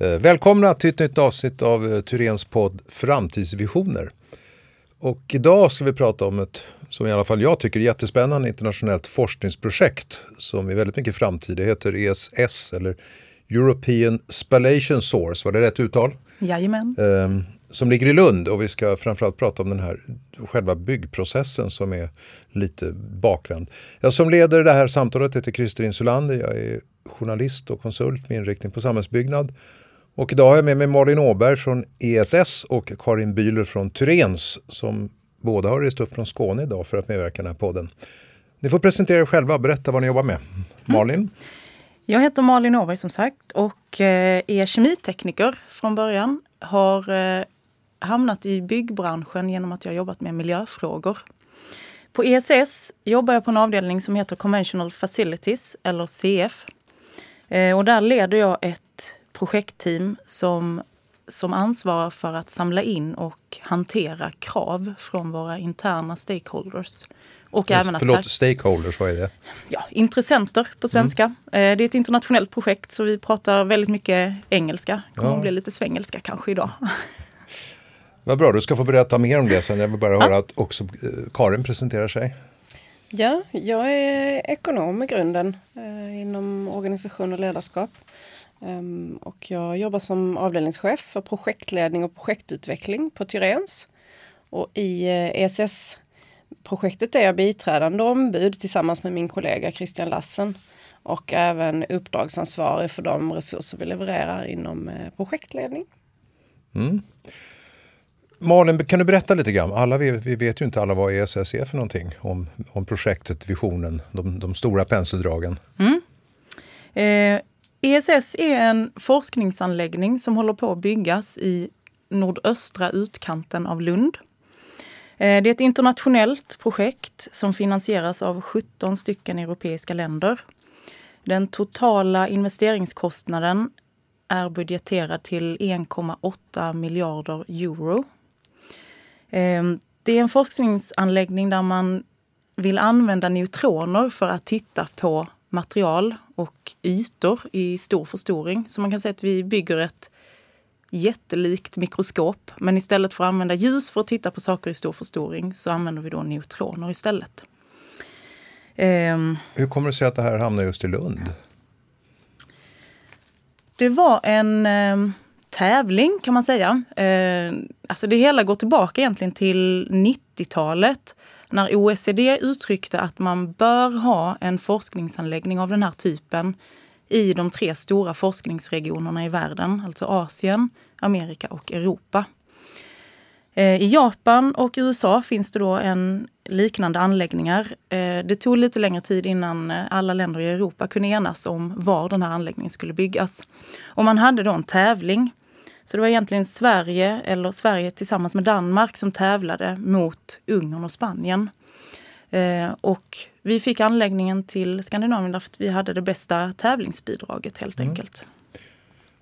Eh, välkomna till ett nytt avsnitt av eh, Tyrens podd Framtidsvisioner. Och idag ska vi prata om ett, som i alla fall jag tycker, jättespännande internationellt forskningsprojekt som är väldigt mycket framtid. Det heter ESS eller European Spallation Source, var det rätt uttal? Jajamän. Um, som ligger i Lund och vi ska framförallt prata om den här själva byggprocessen som är lite bakvänd. Jag som leder det här samtalet heter Christer Insulander. Jag är journalist och konsult med inriktning på samhällsbyggnad. Och idag har jag med mig Malin Åberg från ESS och Karin Bühler från Tyrens som båda har rest upp från Skåne idag för att medverka i den här podden. Ni får presentera er själva, berätta vad ni jobbar med. Malin? Mm. Jag heter Malin Åberg som sagt och eh, är kemitekniker från början. Har eh, hamnat i byggbranschen genom att jag jobbat med miljöfrågor. På ESS jobbar jag på en avdelning som heter Conventional Facilities, eller CF. Eh, och där leder jag ett projektteam som, som ansvarar för att samla in och hantera krav från våra interna stakeholders. Och även att, förlåt, stakeholders, vad är det? Ja, intressenter på svenska. Mm. Det är ett internationellt projekt så vi pratar väldigt mycket engelska. Det kommer ja. att bli lite svengelska kanske idag. Vad bra, du ska få berätta mer om det sen. Jag vill bara ja. höra att också eh, Karin presenterar sig. Ja, jag är ekonom i grunden eh, inom organisation och ledarskap. Um, och jag jobbar som avdelningschef för projektledning och projektutveckling på Tyrens. Och i eh, ESS-projektet är jag biträdande ombud tillsammans med min kollega Christian Lassen och även uppdragsansvarig för de resurser vi levererar inom eh, projektledning. Mm. Malin, kan du berätta lite grann? Alla vi, vi, vet ju inte alla vad ESS är för någonting om, om projektet, visionen, de, de stora penseldragen. Mm. Eh, ESS är en forskningsanläggning som håller på att byggas i nordöstra utkanten av Lund. Eh, det är ett internationellt projekt som finansieras av 17 stycken europeiska länder. Den totala investeringskostnaden är budgeterad till 1,8 miljarder euro eh, det är en forskningsanläggning där man vill använda neutroner för att titta på material och ytor i stor förstoring. Så man kan säga att vi bygger ett jättelikt mikroskop. Men istället för att använda ljus för att titta på saker i stor förstoring så använder vi då neutroner istället. Um, Hur kommer det sig att det här hamnar just i Lund? Det var en... Um, tävling kan man säga. Eh, alltså det hela går tillbaka egentligen till 90-talet när OECD uttryckte att man bör ha en forskningsanläggning av den här typen i de tre stora forskningsregionerna i världen, alltså Asien, Amerika och Europa. Eh, I Japan och USA finns det då en liknande anläggningar. Eh, det tog lite längre tid innan eh, alla länder i Europa kunde enas om var den här anläggningen skulle byggas. Och man hade då en tävling så det var egentligen Sverige, eller Sverige tillsammans med Danmark som tävlade mot Ungern och Spanien. Eh, och vi fick anläggningen till Skandinavien därför att vi hade det bästa tävlingsbidraget helt mm. enkelt.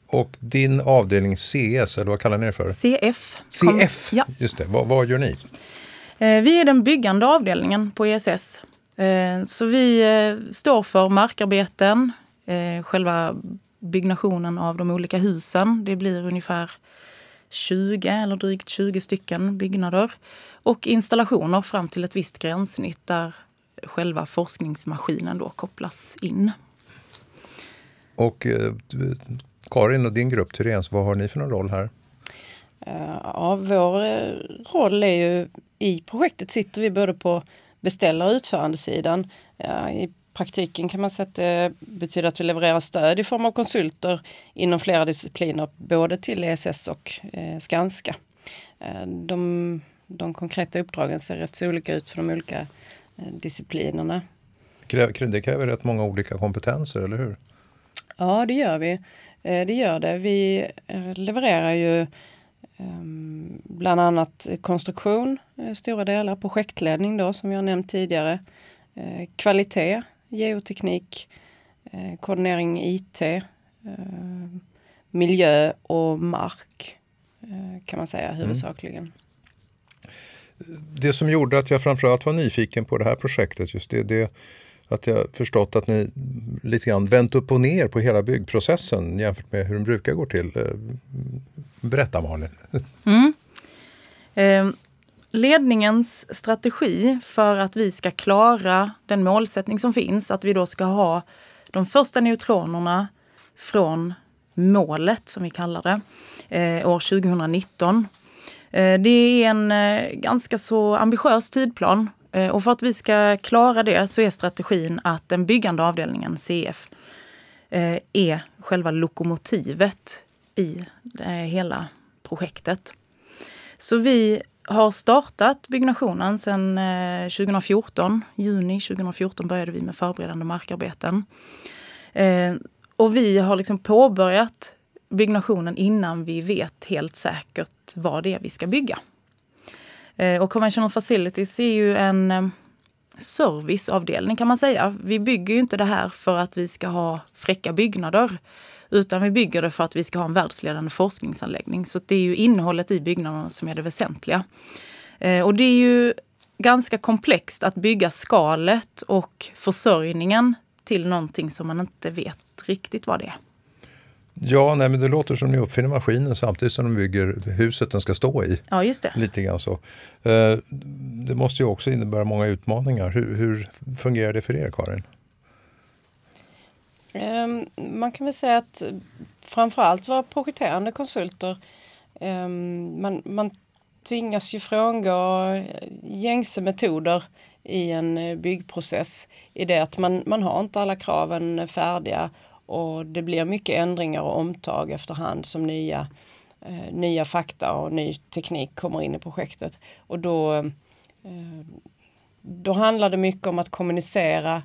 Och din avdelning CS, eller vad kallar ni det för? CF. CF, ja. just det. Vad, vad gör ni? Eh, vi är den byggande avdelningen på ESS. Eh, så vi eh, står för markarbeten, eh, själva byggnationen av de olika husen. Det blir ungefär 20 eller drygt 20 stycken byggnader. Och installationer fram till ett visst gränssnitt där själva forskningsmaskinen då kopplas in. Och eh, Karin och din grupp Tyrens, vad har ni för någon roll här? Eh, ja, vår eh, roll är ju i projektet sitter vi både på beställar och utförandesidan. I praktiken kan man säga att det betyder att vi levererar stöd i form av konsulter inom flera discipliner, både till ESS och eh, Skanska. Eh, de, de konkreta uppdragen ser rätt så olika ut för de olika eh, disciplinerna. Det kräver rätt många olika kompetenser, eller hur? Ja, det gör vi. Det gör det. Vi levererar ju ehm, bland annat konstruktion, stora delar, projektledning då som har nämnt tidigare, kvalitet, geoteknik, eh, koordinering IT, eh, miljö och mark eh, kan man säga mm. huvudsakligen. Mm. Det som gjorde att jag framförallt var nyfiken på det här projektet, just det, det att jag förstått att ni lite grann vänt upp och ner på hela byggprocessen jämfört med hur den brukar gå till. Eh, berätta Malin. Mm. Ledningens strategi för att vi ska klara den målsättning som finns, att vi då ska ha de första neutronerna från målet, som vi kallar det, eh, år 2019. Eh, det är en eh, ganska så ambitiös tidplan Eh, och för att vi ska klara det så är strategin att den byggande avdelningen, CF, eh, är själva lokomotivet i eh, hela projektet. Så vi har startat byggnationen sedan eh, 2014. Juni 2014 började vi med förberedande markarbeten. Eh, och vi har liksom påbörjat byggnationen innan vi vet helt säkert vad det är vi ska bygga. Eh, och Conventional Facilities är ju en serviceavdelning kan man säga. Vi bygger ju inte det här för att vi ska ha fräcka byggnader. Utan vi bygger det för att vi ska ha en världsledande forskningsanläggning. Så det är ju innehållet i byggnaderna som är det väsentliga. Eh, och det är ju ganska komplext att bygga skalet och försörjningen till någonting som man inte vet riktigt vad det är. Ja, nej, men det låter som ni uppfinner maskinen samtidigt som de bygger huset den ska stå i. Ja, just det. Lite grann så. Eh, det måste ju också innebära många utmaningar. Hur, hur fungerar det för er, Karin? Ehm, man kan väl säga att framförallt våra projekterande konsulter, ehm, man, man tvingas ju frångå eh, gängse metoder i en eh, byggprocess i det att man, man har inte alla kraven färdiga och det blir mycket ändringar och omtag efterhand som nya, eh, nya fakta och ny teknik kommer in i projektet. Och då, eh, då handlar det mycket om att kommunicera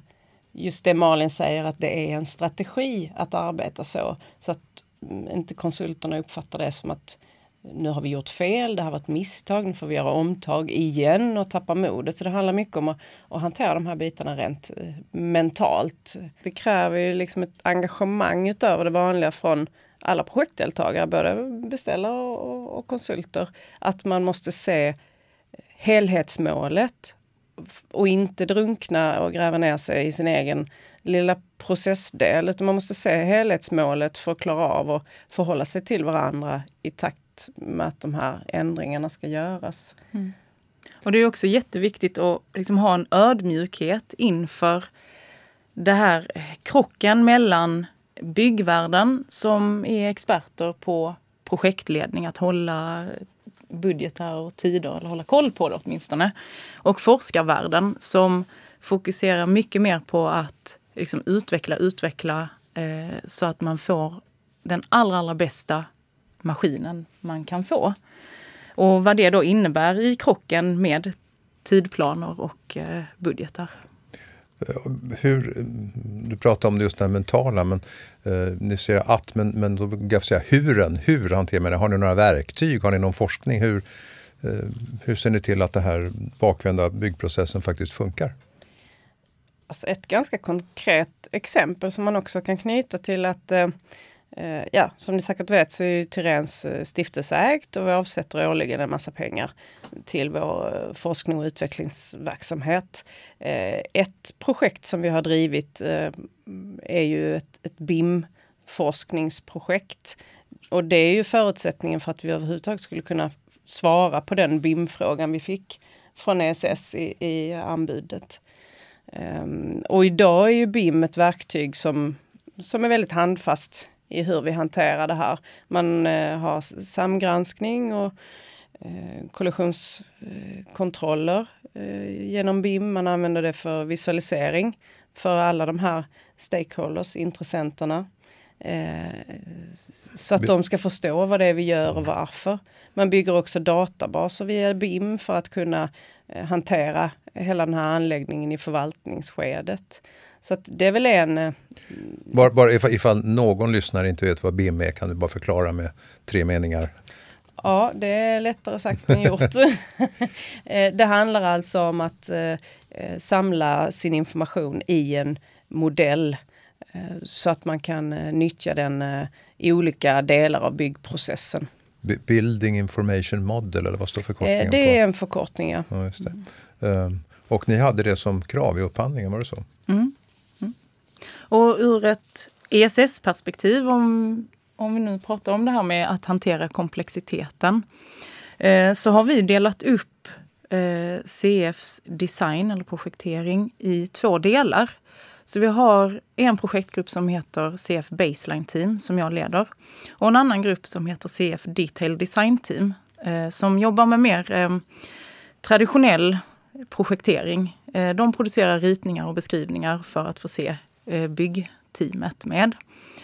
just det Malin säger att det är en strategi att arbeta så. Så att mm, inte konsulterna uppfattar det som att mm, nu har vi gjort fel, det har varit misstag, nu får vi göra omtag igen och tappa modet. Så det handlar mycket om att, att hantera de här bitarna rent eh, mentalt. Det kräver ju liksom ett engagemang utöver det vanliga från alla projektdeltagare, både beställare och, och konsulter. Att man måste se eh, helhetsmålet och inte drunkna och gräva ner sig i sin egen lilla processdel. Utan man måste se helhetsmålet för att klara av att förhålla sig till varandra i takt med att de här ändringarna ska göras. Mm. Och det är också jätteviktigt att liksom ha en ödmjukhet inför det här krocken mellan byggvärlden som är experter på projektledning, att hålla budgetar och tider, eller hålla koll på det åtminstone. Och forskarvärlden som fokuserar mycket mer på att liksom utveckla, utveckla eh, så att man får den allra, allra bästa maskinen man kan få. Och vad det då innebär i krocken med tidplaner och eh, budgetar. Hur, du pratar om det just det mentala, men eh, ni ser att, men, men då vill jag säga huren. Hur hanterar man det? Har ni några verktyg? Har ni någon forskning? Hur, eh, hur ser ni till att den här bakvända byggprocessen faktiskt funkar? Alltså ett ganska konkret exempel som man också kan knyta till att Eh, Eh, ja, som ni säkert vet så är Tyrens eh, stiftelse ägt och vi avsätter årligen en massa pengar till vår eh, forskning och utvecklingsverksamhet. Eh, ett projekt som vi har drivit är ju ett, ett BIM forskningsprojekt. Och det är ju förutsättningen för att vi överhuvudtaget skulle kunna svara på den BIM-frågan vi fick från ESS i, i anbudet. Um, och idag är ju BIM ett verktyg som, som är väldigt handfast i hur vi hanterar det här. Man eh, har samgranskning och eh, kollisionskontroller eh, genom BIM. Man använder det för visualisering för alla de här stakeholders, intressenterna. Så att de ska förstå vad det är vi gör och varför. Man bygger också databaser via BIM för att kunna hantera hela den här anläggningen i förvaltningsskedet. Så det är väl en... Eh, bara, bara ifall, ifall, någon lyssnare inte vet vad BIM är, kan du bara förklara med tre meningar? Ja, det är lättare sagt än gjort. Eh, det handlar alltså om att eh, samla sin information i en modell så att man kan nyttja den i olika delar av byggprocessen. Building Information Model eller vad står förkortningen Det är en förkortning, ja. ja just det. Um, Och ni hade det som krav i upphandlingen, var det så? Mm. Och ur ett ESS-perspektiv, om, om vi nu pratar om det här med att hantera komplexiteten, eh, så har vi delat upp eh, CFs design eller projektering i två delar. Så vi har en projektgrupp som heter CF Baseline Team som jag leder och en annan grupp som heter CF Detail Design Team eh, som jobbar med mer eh, traditionell projektering. Eh, de producerar ritningar och beskrivningar för att få se Eh, byggteamet med.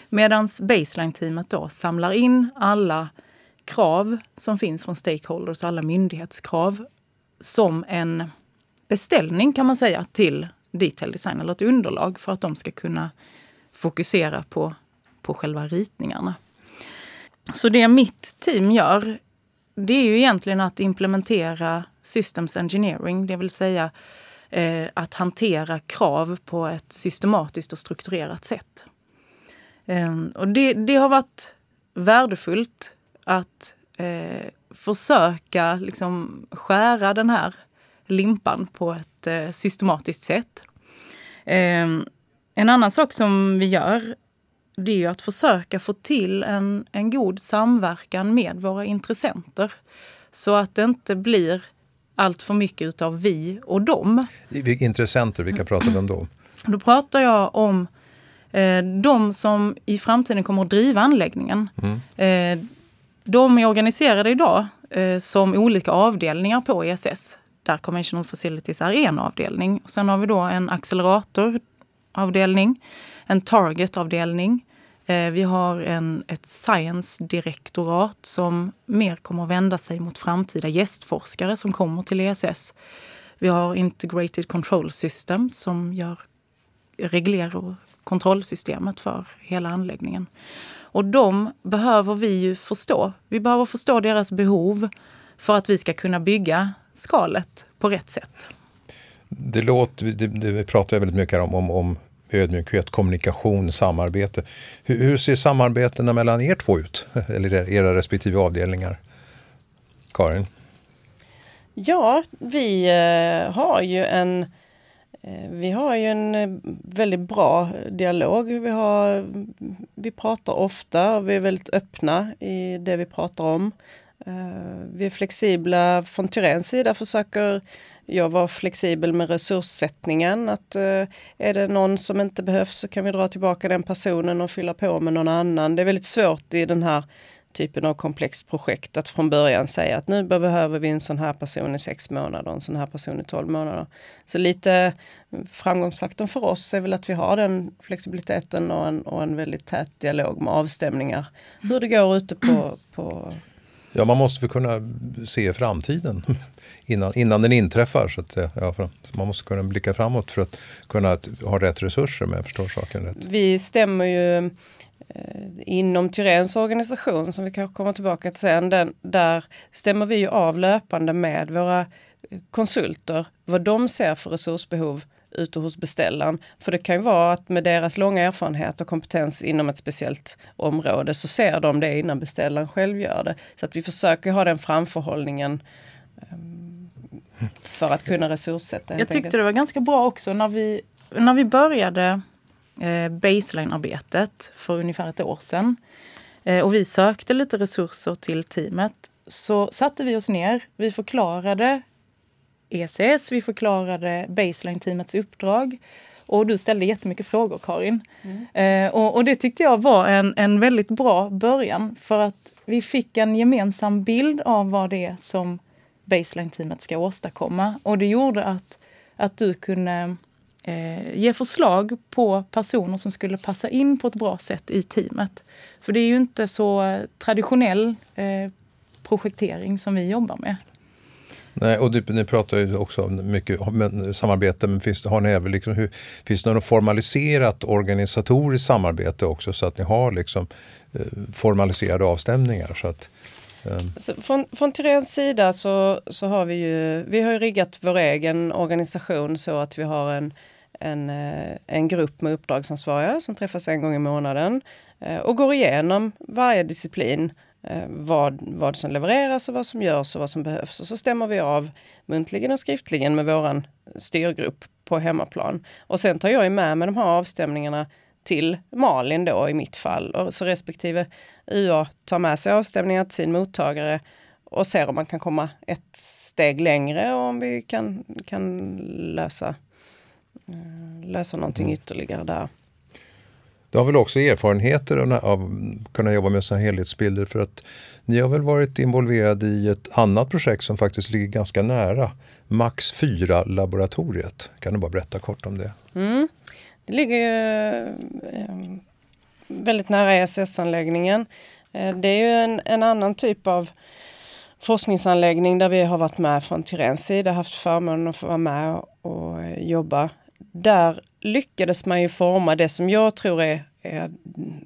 Medan baseline-teamet då samlar in alla krav som finns från stakeholders, alla myndighetskrav som en beställning kan man säga till detail design eller ett underlag för att de ska kunna fokusera på, på själva ritningarna. Så det mitt team gör, det är ju egentligen att implementera systems engineering, det vill säga eh, att hantera krav på ett systematiskt och strukturerat sätt. Eh, och det, det, har varit värdefullt att eh, försöka liksom skära den här limpan på ett eh, systematiskt sätt. Eh, en annan sak som vi gör det är ju att försöka få till en, en god samverkan med våra intressenter. Så att det inte blir allt för mycket utav vi och dem. Intressenter, vilka pratar vi om då? Då pratar jag om eh, de som i framtiden kommer att driva anläggningen. Mm. Eh, de är organiserade idag eh, som olika avdelningar på ESS. Där Conventional Facilities är en avdelning. Sen har vi då en acceleratoravdelning, en targetavdelning. Eh, vi har en, ett science-direktorat som mer kommer att vända sig mot framtida gästforskare som kommer till ESS. Vi har Integrated Control System som gör reglerar kontrollsystemet för hela anläggningen. Och de behöver vi ju förstå. Vi behöver förstå deras behov för att vi ska kunna bygga skalet på rätt sätt. Det låter, det, det, vi pratar väldigt mycket om, om, om ödmjukhet, kommunikation, samarbete. Hur, hur, ser samarbetena mellan er två ut? Eller era respektive avdelningar? Karin? Ja, vi eh, har ju en eh, vi har ju en eh, väldigt bra dialog. Vi, har, vi pratar ofta och vi är väldigt öppna i det vi pratar om. Vi är flexibla. Från Tyréns sida försöker jag var flexibel med resurssättningen. Att eh, är det någon som inte behövs så kan vi dra tillbaka den personen och fylla på med någon annan. Det är väldigt svårt i den här typen av komplext projekt att från början säga att nu behöver vi en sån här person i sex månader och en sån här person i tolv månader. Så lite framgångsfaktorn för oss är väl att vi har den flexibiliteten och en, och en väldigt tät dialog med avstämningar. Hur det går ute på, på Ja, man måste väl kunna se framtiden innan, innan den inträffar. Så, att, eh, ja, så man måste kunna blicka framåt för att kunna ha rätt resurser om jag förstår saken rätt. Vi stämmer ju Eh, inom Tyréns organisation, som vi kanske kommer tillbaka till sen, den, där stämmer vi av löpande med våra konsulter vad de ser för resursbehov ute hos beställaren. För det kan ju vara att med deras långa erfarenhet och kompetens inom ett speciellt område så ser de det innan beställaren själv gör det. Så att vi försöker ha den framförhållningen um, för att kunna resurssätta. Jag tyckte enkelt. det var ganska bra också när vi, när vi började eh, baseline-arbetet för ungefär ett år sedan eh, och vi sökte lite resurser till teamet så satte vi oss ner. Vi förklarade ECS, vi förklarade baseline-teamets uppdrag och du ställde jättemycket frågor Karin. Mm. Eh, och, och, det tyckte jag var en, en väldigt bra början för att vi fick en gemensam bild av vad det är som baseline-teamet ska åstadkomma. Och det gjorde att, att du kunde eh, ge förslag på personer som skulle passa in på ett bra sätt i teamet. För det är ju inte så traditionell eh, projektering som vi jobbar med. Nej, och du, ni pratar ju också mycket om samarbete, men finns, har ni även liksom, hur, finns det något formaliserat organisatoriskt samarbete också så att ni har liksom, eh, formaliserade avstämningar? Så att, Alltså, från, från Tyréns sida så, så har vi ju, vi har riggat vår egen organisation så att vi har en, en, eh, en grupp med uppdragsansvariga som träffas en gång i månaden eh, och går igenom varje disciplin vad, vad som levereras och vad som görs och vad som behövs. Och så stämmer vi av muntligen och skriftligen med våran styrgrupp på hemmaplan. Och sen tar jag med mig de här avstämningarna till Malin då i mitt fall. Och så respektive UA tar med sig avstämningar till sin mottagare och ser om man kan komma ett steg längre och om vi kan, kan lösa, eh, lösa någonting mm. ytterligare där. Du har väl också erfarenheter av att kunna jobba med sådana helhetsbilder för att ni har väl varit involverade i ett annat projekt som faktiskt ligger ganska nära, Max 4-laboratoriet. Kan du bara berätta kort om det? Mm. Det ligger ju eh, väldigt nära ESS-anläggningen. Eh, det är ju en, en, annan typ av forskningsanläggning där vi har varit med från Tyrens sida, haft förmånen att få vara med och eh, jobba. Där lyckades man ju forma det som jag tror är, är,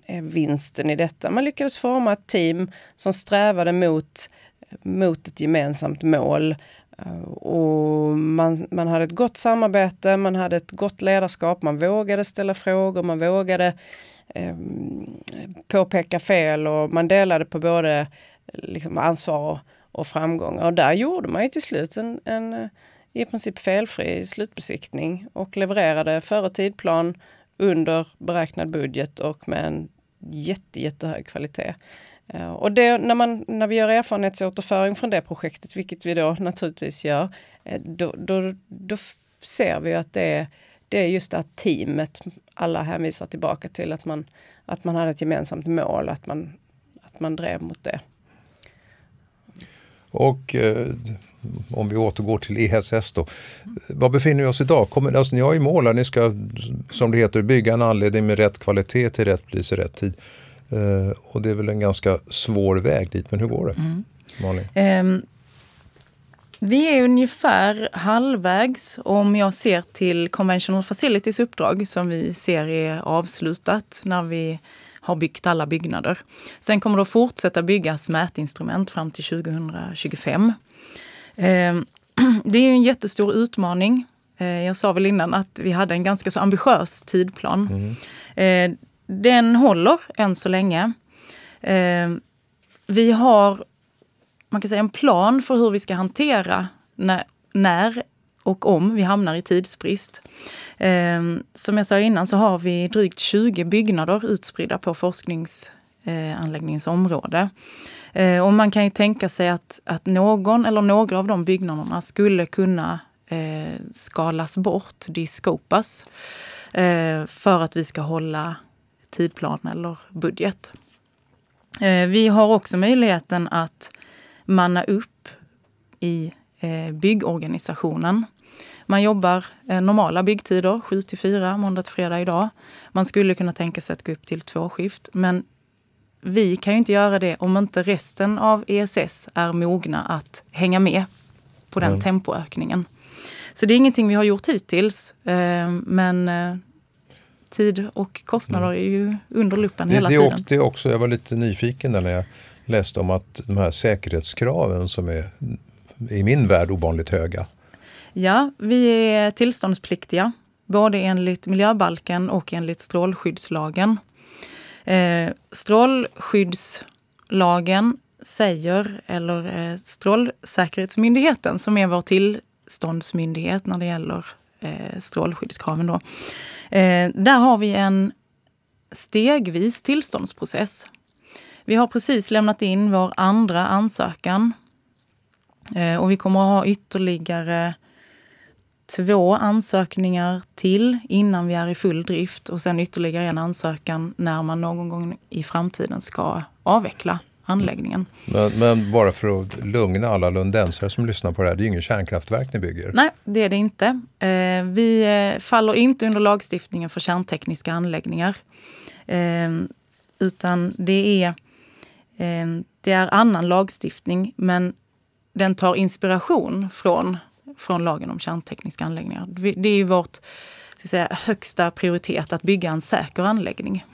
är vinsten i detta. Man lyckades forma ett team som strävade mot, mot ett gemensamt mål. Eh, och man, man hade ett gott samarbete, man hade ett gott ledarskap, man vågade ställa frågor, man vågade eh, påpeka fel och man delade på både liksom, ansvar och, och framgångar. Och där gjorde man ju till slut en, en i princip felfri slutbesiktning och levererade före tidplan under beräknad budget och med en jätte, jättehög kvalitet. Eh, och det, när, man, när vi gör erfarenhetsåterföring från det projektet, vilket vi då naturligtvis gör, eh, då, då, då ser vi att det är, det är just det här teamet alla hänvisar tillbaka till, att man, att man hade ett gemensamt mål, att man, att man drev mot det. Och eh, om vi återgår till ESS då. Var befinner vi oss idag? Kommer, alltså, ni har ju mål ni ska, som det heter, bygga en anledning med rätt kvalitet till rätt pris i rätt tid. Eh, och det är väl en ganska svår väg dit, men hur går det? Mm. Um, vi är ungefär halvvägs om jag ser till Conventional Facilities uppdrag som vi ser är avslutat när vi har byggt alla byggnader. Sen kommer det att fortsätta byggas mätinstrument fram till 2025. Ehm, det är en jättestor utmaning. Eh, jag sa väl innan att vi hade en ganska så ambitiös tidplan. Mm. Eh, den håller än så länge. Ehm, vi har man kan säga en plan för hur vi ska hantera när, när och om vi hamnar i tidsbrist. Eh, som jag sa innan så har vi drygt 20 byggnader utspridda på forskningsanläggningens område. Eh, och man kan ju tänka sig att, att någon eller några av de byggnaderna skulle kunna eh, skalas bort, diskopas, eh, för att vi ska hålla tidplan eller budget. Eh, vi har också möjligheten att manna upp i eh, byggorganisationen. Man jobbar eh, normala byggtider, 7 till 4, måndag till fredag idag. Man skulle kunna tänka sig att gå upp till två skift. Men vi kan ju inte göra det om inte resten av ESS är mogna att hänga med på den mm. tempoökningen. Så det är ingenting vi har gjort hittills. Eh, men eh, tid och kostnader är ju under luppen hela det, tiden. Det också, jag var lite nyfiken när jag läste om att de här säkerhetskraven som är i min värld ovanligt höga. Ja, vi är tillståndspliktiga både enligt miljöbalken och enligt strålskyddslagen. Eh, strålskyddslagen säger, eller eh, Strålsäkerhetsmyndigheten som är vår tillståndsmyndighet när det gäller eh, strålskyddskraven. Då. Eh, där har vi en stegvis tillståndsprocess. Vi har precis lämnat in vår andra ansökan eh, och vi kommer att ha ytterligare två ansökningar till innan vi är i full drift och sen ytterligare en ansökan när man någon gång i framtiden ska avveckla anläggningen. Men, men, bara för att lugna alla lundensare som lyssnar på det här, det är ingen kärnkraftverk ni bygger? Nej, det är det inte. Eh, vi eh, faller inte under lagstiftningen för kärntekniska anläggningar. Eh, utan det är, det är annan lagstiftning, men den tar inspiration från från lagen om kärntekniska anläggningar. Det är ju vårt ska säga, högsta prioritet att bygga en säker anläggning.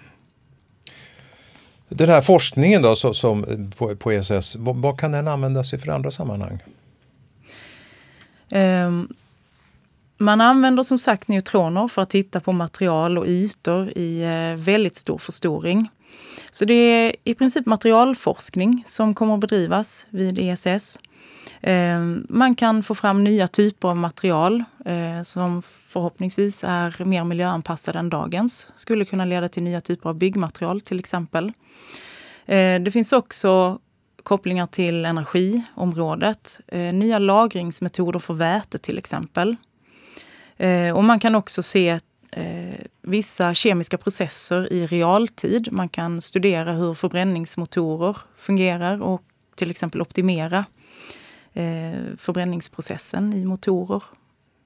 Den här forskningen då, som, på, på ESS, vad, vad, kan den användas i för andra sammanhang? Um, man använder som sagt neutroner för att titta på material och ytor i uh, väldigt stor förstoring. Så det är i princip materialforskning som kommer att bedrivas vid ESS. Eh, man kan få fram nya typer av material eh, som förhoppningsvis är mer miljöanpassade än dagens. Skulle kunna leda till nya typer av byggmaterial till exempel. Eh, det finns också kopplingar till energiområdet. Eh, nya lagringsmetoder för väte till exempel. Eh, och man kan också se eh, vissa kemiska processer i realtid. Man kan studera hur förbränningsmotorer fungerar och till exempel optimera Eh, förbränningsprocessen i motorer.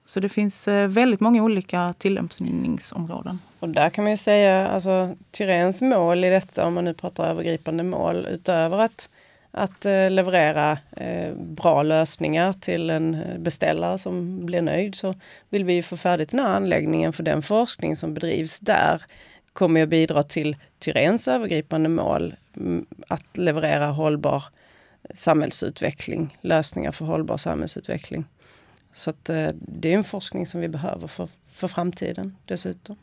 Så det finns eh, väldigt många olika tillämpningsområden. Och där kan man ju säga, alltså Tyrens mål i detta, om man nu pratar övergripande mål, utöver att, att eh, leverera eh, bra lösningar till en beställare som blir nöjd, så vill vi få färdigt den här anläggningen för den forskning som bedrivs där kommer att bidra till Tyrens övergripande mål, mm, att leverera hållbar samhällsutveckling, lösningar för hållbar samhällsutveckling. Så att, eh, det är en forskning som vi behöver för, för framtiden dessutom.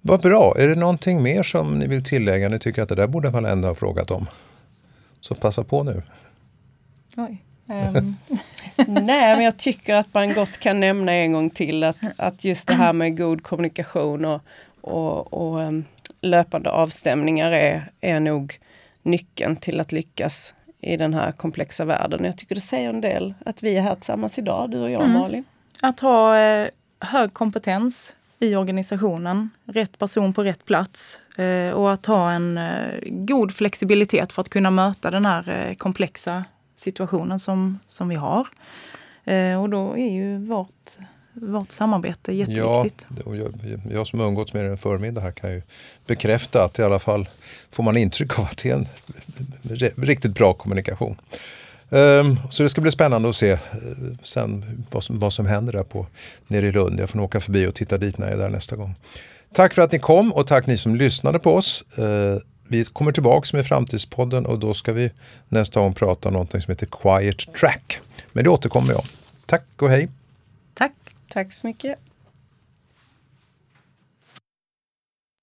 Vad bra. Är det någonting mer som ni vill tillägga? Ni tycker att det där borde man ändå ha frågat om. Så passa på nu. Oj. Um. Nej, men jag tycker att man gott kan nämna en gång till att, att just det här med god kommunikation och, och, och um, löpande avstämningar är, är nog nyckeln till att lyckas i den här komplexa världen. Jag tycker det säger en del att vi är här tillsammans idag, du och jag mm. Malin. Att ha eh, hög kompetens i organisationen, rätt person på rätt plats eh, och att ha en eh, god flexibilitet för att kunna möta den här eh, komplexa situationen som, som vi har. Eh, och då är ju vårt vårt samarbete är jätteviktigt. Ja, jag, jag som umgåtts med er en förmiddag här kan ju bekräfta att i alla fall får man intryck av att det är en riktigt bra kommunikation. Um, så det ska bli spännande att se uh, sen vad som, vad som händer där på, nere i Lund. Jag får nog åka förbi och titta dit när jag är där nästa gång. Tack för att ni kom och tack ni som lyssnade på oss. Uh, vi kommer tillbaka med Framtidspodden och då ska vi nästa gång prata om någonting som heter Quiet Track. Men det återkommer jag. Tack och hej! Tack! Så mycket.